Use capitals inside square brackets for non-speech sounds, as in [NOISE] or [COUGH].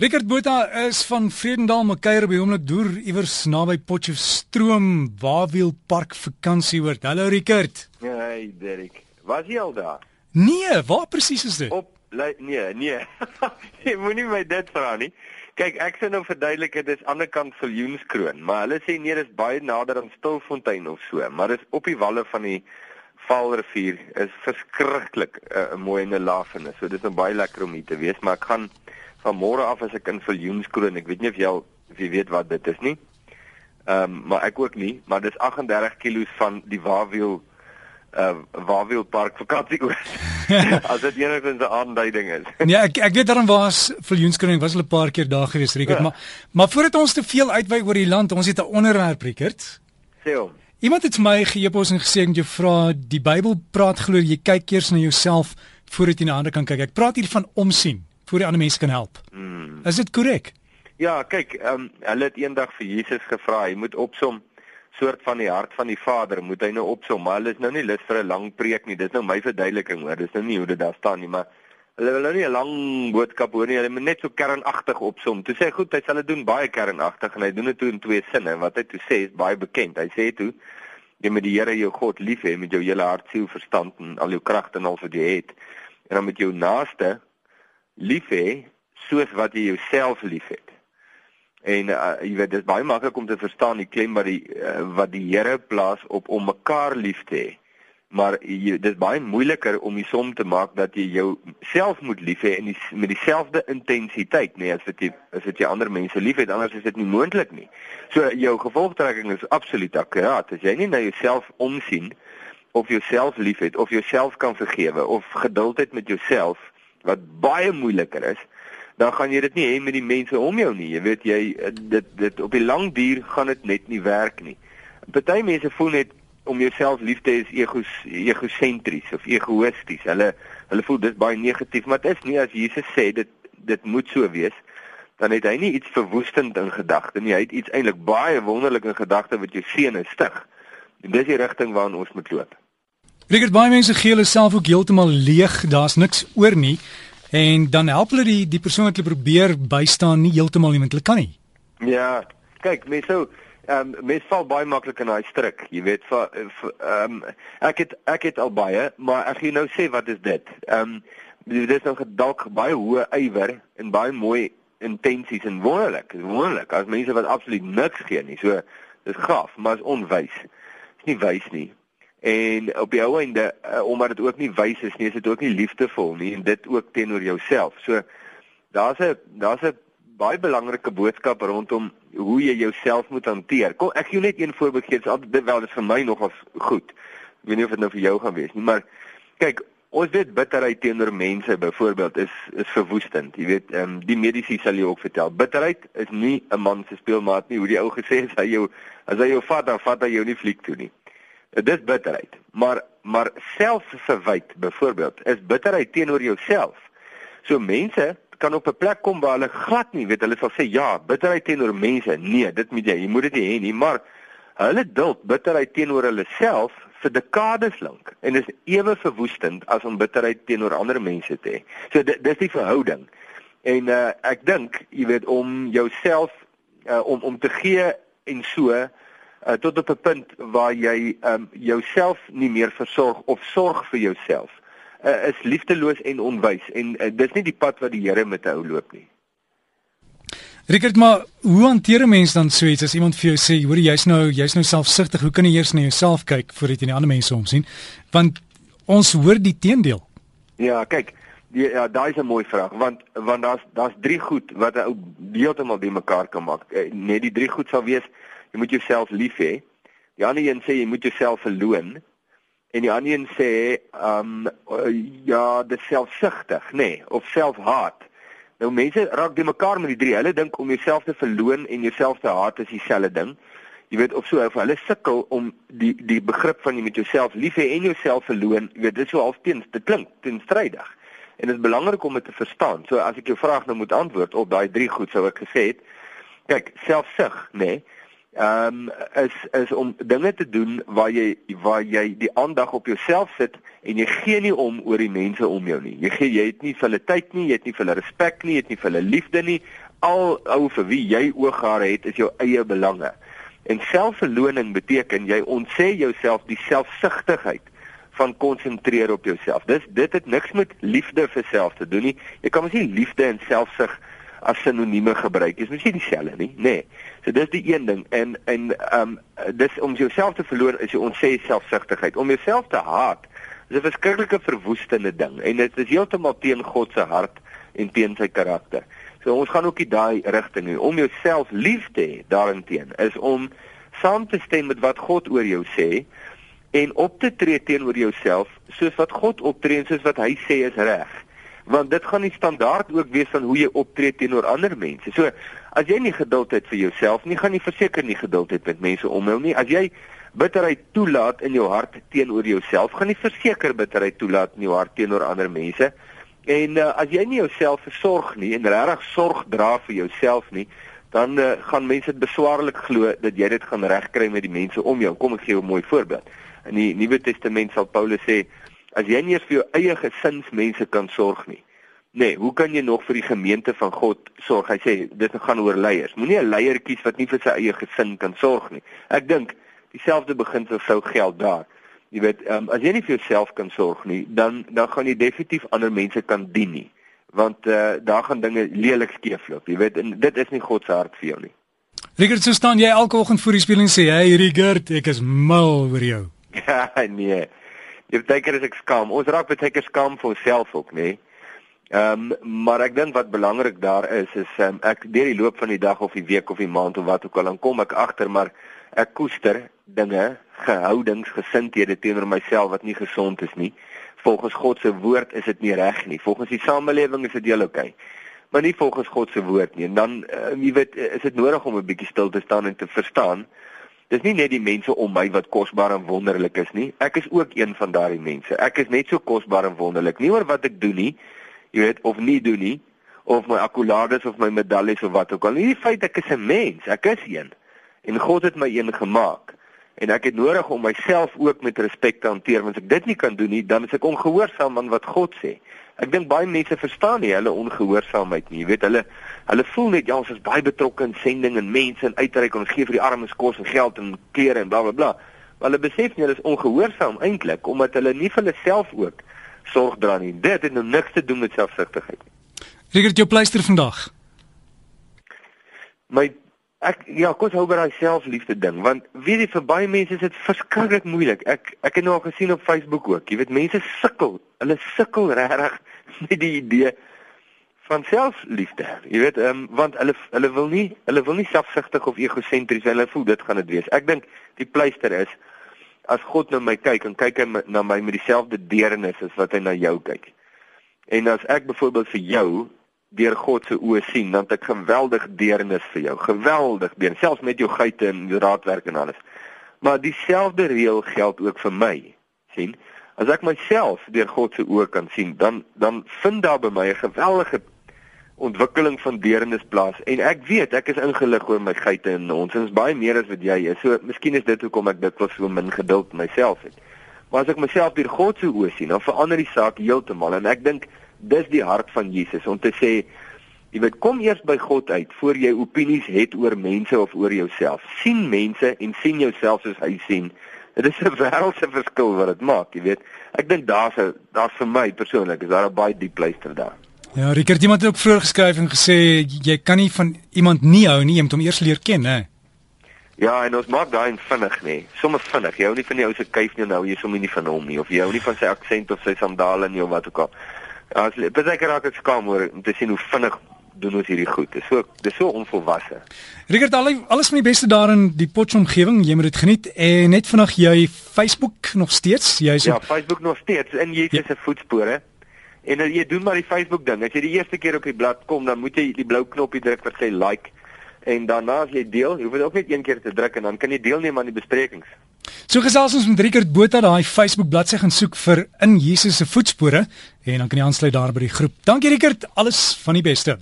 Rickert Botha is van Vredendal Mekuier by oomblik deur iewers naby Potchefstroom Waarwiel Park vakansieoord. Hallo Rickert. Hey Derek. Was jy al daar? Nee, waar presies is dit? Op nee, nee. [LAUGHS] jy moenie my dit vra nie. Kyk, ek sê nou verduidelik dit is aan die kant van Viljoenskroon, maar hulle sê nee, dis baie nader aan Stilfontein of so, maar dis op die walle van die Vaalrivier. Is verskriklik 'n uh, mooi en 'n lafenis. So dit is nou baie lekker om hier te wees, maar ek gaan van môre af as ek in Viljoenskroon, ek weet nie of jy al of jy weet wat dit is nie. Ehm um, maar ek ook nie, maar dis 38 km van die Wawiel uh Wawiel Park vakansie [LAUGHS] oor. as dit enigstens 'n aanduiding is. nee, [LAUGHS] ek ek weet daarom was Viljoenskroon, was hulle 'n paar keer daar gewees, Rickert, ja. maar maar voordat ons te veel uitwy oor die land, ons het 'n onderwerp, Rickert. Sê hom. Iemand het my geëpos en gesê ek moet jou vra, die Bybel praat glo jy kyk eers na jouself voordat jy na ander kan kyk. Ek praat hier van omsien voor die ander mense kan help. Hmm. Is dit korrek? Ja, kyk, ehm um, hulle het eendag vir Jesus gevra, hy moet opsom soort van die hart van die Vader, moet hy nou opsom, maar hulle is nou nie lus vir 'n lang preek nie. Dis nou my verduideliking hoor. Dis nou nie hoe dit daar staan nie, maar hulle wil nou nie 'n lang boodskap hoor nie. Hulle moet net so kernagtig opsom. Toe sê hy goed, hy sal dit doen baie kernagtig en hy doen dit toe in twee sinne. Wat hy toe sê is baie bekend. Hy sê toe jy moet die Here jou God lief hê met jou hele hart, siel, verstand en al jou kragte en al wat jy het. En dan met jou naaste lief hê soos wat jy jouself liefhet. En uh, jy weet dit is baie maklik om te verstaan die klem wat die uh, wat die Here plaas op om mekaar lief te hê. Maar jy dit is baie moeiliker om die som te maak dat jy jouself moet lief hê in die, met dieselfde intensiteit, nee, as wat jy as wat jy ander mense liefhet, anders is dit nie moontlik nie. So jou gevolgtrekking is absoluut akuraat. As jy nie na jouself omsien of jouself liefhet of jouself kan vergewe of geduld het met jouself wat baie moeiliker is, dan gaan jy dit nie hê met die mense om jou nie. Jy weet jy dit dit op die lang duur gaan dit net nie werk nie. Party mense voel net om jouself lief te hê is egos egosentries of egoïsties. Hulle hulle voel dit baie negatief, maar dit is nie as Jesus sê dit dit moet so wees dan het hy nie iets verwoestend in gedagte nie. Hy het iets eintlik baie wonderlik in gedagte wat jou seën stig. En dis die rigting waarin ons moet loop. Rigert baie mense gee hulle self ook heeltemal leeg, daar's niks oor nie. En dan help hulle die die persoon wat hulle probeer bystaan nie heeltemal nie want hulle kan nie. Ja, kyk, mense sou ehm um, mense val baie maklik in daai struik, jy weet, vir ehm um, ek het ek het al baie, maar ek gaan nou sê wat is dit? Ehm um, dit is nou dalk baie hoë ywer en baie mooi intensies en wonderlik, wonderlik as mense wat absoluut niks gee nie. So dis gaaf, maar is onwys. Is nie wys nie. En op die ou einde uh, omdat dit ook nie wys is nie, is dit ook nie liefdevol nie en dit ook teenoor jouself. So daar's 'n daar's 'n baie belangrike boodskap rondom hoe jy jouself moet hanteer. Kom ek gee net een voorbeeld gee, dit is altyd wel dit vir my nogals goed. Ek weet nie of dit nou vir jou gaan wees nie, maar kyk, ons weet bitterheid teenoor mense byvoorbeeld is is verwoestend. Jy weet, ehm um, die mediese sal jou ook vertel. Bitterheid is nie 'n man se speelmaat nie, hoe die ou gesê het, hy jou as hy jou vat, dan vat hy jou nie fliek toe nie. Dit bitterheid. Maar maar selfverwyte byvoorbeeld is bitterheid teenoor jouself. So mense kan op 'n plek kom waar hulle glad nie weet hulle sal sê ja, bitterheid teenoor mense. Nee, dit moet jy, jy moet dit nie hê nie, maar hulle duld bitterheid teenoor hulle self vir dekades lank en is ewe verwoestend as om bitterheid teenoor ander mense te hê. So dit dis die verhouding. En uh, ek dink, jy weet om jouself uh, om om te gee en so uh, tot op 'n punt waar jy um, jouself nie meer versorg of sorg vir jouself uh, is liefdeloos en onwys en uh, dis nie die pad wat die Here met jou loop nie. Rickert, maar hoe hanteer 'n mens dan so iets as iemand vir jou sê, hoor jy's nou jy's nou selfsugtig, hoe kan jy eers na jouself kyk voordat jy na ander mense omsien? Want ons hoor die teendeel. Ja, kyk, die, ja, daai is 'n mooi vraag want want daar's daar's drie goed wat 'n ou heeltemal die mekaar kan maak. Net die drie goed sal wees jy moet jouself lief hê. Die ander een sê jy moet jouself verloon en die ander een sê ehm um, ja, dis selfsugtig, nê, nee, of selfhaat. Nou mense raak die mekaar met die drie. Hulle dink om jouself te verloon en jouself te haat is dieselfde ding. Jy weet of so of hulle sukkel om die die begrip van jy met jouself lief hê en jouself verloon, jy weet dit is so half teens, dit klink teenstrydig. En dit is belangrik om dit te verstaan. So as ek jou vraag nou moet antwoord op daai drie goed sou ek gesê het, kyk, selfsug, nê, nee, ehm um, is is om dinge te doen waar jy waar jy die aandag op jouself sit en jy gee nie om oor die mense om jou nie. Jy gee jy het nie vir hulle tyd nie, jy het nie vir hulle respek nie, jy het nie vir hulle liefde nie. Al ou vir wie jy ooggare het is jou eie belange. En selfverloning beteken jy ontsê jouself die selfsugtigheid van konsentreer op jouself. Dis dit het niks met liefde vir self te doen nie. Jy kan mos nie liefde en selfsug as sinonieme gebruik. Dit is mos nie dieselfde nie, nê. Nee. So dis die een ding en en ehm um, dis om jouself te verloor is jy onsê selfsugtigheid. Om jouself te haat is 'n verskriklike verwoestende ding en dit is heeltemal teen God se hart en teen sy karakter. So ons gaan ook nie daai rigting nie. Om jouself lief te hê daarteen is om saam te stem met wat God oor jou sê en op te tree teenoor jouself soos wat God optree en soos wat hy sê is reg. Want dit gaan die standaard ook wees van hoe jy optree teenoor ander mense. So as jy nie geduld het vir jouself nie, gaan jy verseker nie geduld het met mense om jou nie. As jy bitterheid toelaat in jou hart teenoor jouself, gaan jy verseker bitterheid toelaat in jou hart teenoor ander mense. En uh, as jy nie jouself versorg nie en regtig sorg dra vir jouself nie, dan uh, gaan mense dit beswaarlik glo dat jy dit gaan regkry met die mense om jou. Kom ek gee jou 'n mooi voorbeeld. In die Nuwe Testament sal Paulus sê as jy nie vir jou eie gesinsmense kan sorg nie. Nee, hoe kan jy nog vir die gemeente van God sorg? Hy sê dit gaan oor leiers. Moenie 'n leier kies wat nie vir sy eie gesin kan sorg nie. Ek dink dieselfde beginsel sou geld daar. Jy weet, um, as jy nie vir jouself kan sorg nie, dan dan gaan jy definitief ander mense kan dien nie. Want uh, daar gaan dinge lelik skeefloop. Jy weet, en dit is nie God se hart vir jou nie. Rigert, so staan jy elke oggend voor die spieël en sê, "Hey Rigert, ek is mal oor jou." [LAUGHS] Ja, nee. Jy baie keer is ek skaam. Ons raak baie keer skaam vir onsself ook, nê? Ehm, um, maar ek dink wat belangrik daar is is um, ek deur die loop van die dag of die week of die maand of wat ook al dan kom ek agter maar ek koester dinge, gehoudings, gesindhede teenoor myself wat nie gesond is nie. Volgens God se woord is dit nie reg nie. Volgens die samelewing is dit heel oukei. Maar nie volgens God se woord nie. En dan uh, jy weet is dit nodig om 'n bietjie stil te staan en te verstaan Dis nie net die mense om my wat kosbaar en wonderlik is nie. Ek is ook een van daardie mense. Ek is net so kosbaar en wonderlik. Nie oor wat ek doen nie, jy weet, of nie doen nie, of my akkolades of my medaljes of wat ook al. Nie die feit ek is 'n mens, ek is een. En God het my een gemaak. En ek het nodig om myself ook met respek te hanteer, want as ek dit nie kan doen nie, dan is ek ongehoorsaam aan wat God sê. Ek dink baie mense verstaan nie hulle ongehoorsaamheid nie. Jy weet hulle hulle voel net ja, ons is baie betrokke in sending en mense en uitreik ons gee vir die armes kos en geld en klere en blablabla. Bla, bla. Maar hulle besef nie hulle is ongehoorsaam eintlik omdat hulle nie vir hulle self ook sorg dra nie. Dit het nou niks te doen met selfsugtigheid nie. Rigert jou pleister vandag. My ek ja, kos hou by daai selfliefde ding want weet jy vir baie mense is dit verskriklik moeilik. Ek ek het nou al gesien op Facebook ook. Jy weet mense sukkel. Hulle sukkel regtig [LAUGHS] met die idee van selfliefde. Jy weet, ehm um, want hulle hulle wil nie hulle wil nie selfsugtig of egosentries wees. Hulle voel dit gaan dit wees. Ek dink die pleister is as God na my kyk en kyk hy na my met dieselfde deernis as wat hy na jou kyk. En as ek byvoorbeeld vir jou deur God se oë sien, dan het ek geweldig deernis vir jou. Geweldig deernis, selfs met jou geite en jou raadwerk en alles. Maar dieselfde reël geld ook vir my. sien? As ek myself deur God se oë kan sien, dan dan vind daar by my 'n geweldige ontwikkeling van deernis plaas en ek weet ek is ingelig oor my geite en ons is baie meer as wat jy is. So miskien is dit hoekom ek dikwels so min geduld myself het. Maar as ek myself deur God se oë sien, dan verander die saak heeltemal en ek dink dis die hart van Jesus om te sê jy weet kom eers by God uit voor jy opinies het oor mense of oor jouself. sien mense en sien jouself soos hy sien. Dit is 'n [LAUGHS] wêreldse verskil wat dit maak, jy weet. Ek dink daar's 'n daar's vir my persoonlik is daar 'n baie diep luister daar. Ja, Rickert, iemand het ook vroeër geskryf en gesê jy kan nie van iemand nie hou nie, jy moet hom eers leer ken, hè. Ja, en ons maak daai vinnig, nê. Sommige vinnig. Jy hou nie van die ou se kuif nie, nou jy sommer nie van hom nie of jy hou nie van sy aksent of sy sandale nie of wat ook al. As jy baie raak ek skaam oor om te sien hoe vinnig doen ons hierdie goed. Dis so dis so onvolwasse. Rickert, alles van die beste daar in die Potchefstroom omgewing. Jy moet dit geniet. En net vanaand jy Facebook nog steeds? Jy's Ja, Facebook nog steeds in Jesus se ja. voetspore. En jy doen maar die Facebook ding. As jy die eerste keer op die blad kom, dan moet jy die blou knoppie druk wat sê like en daarna as jy deel, jy hoef dit ook net een keer te druk en dan kan jy deelneem aan die besprekings. So gesels ons met Rickert Botha daai Facebook bladsy gaan soek vir in Jesus se voetspore en dan kan jy aansluit daar by die groep. Dankie Rickert, alles van die beste.